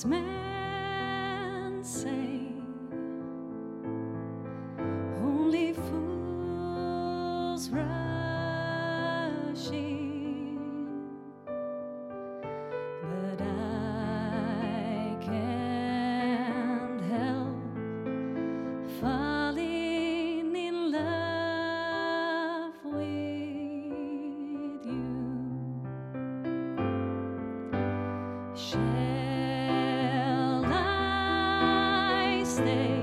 wise men say only fools rush in, but I can't help falling in love with you. Shall stay?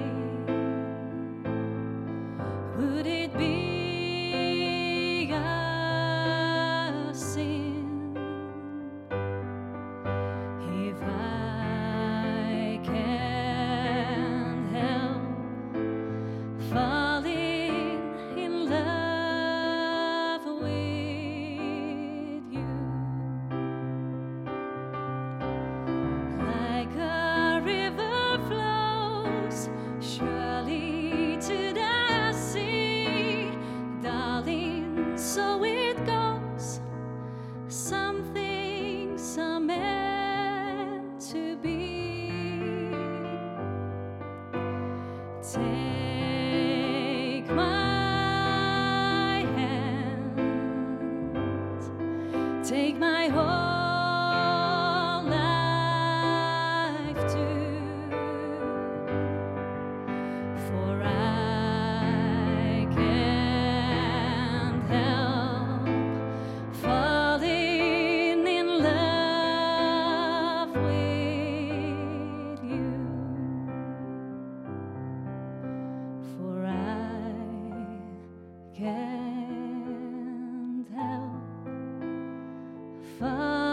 Take my hand, take my whole 发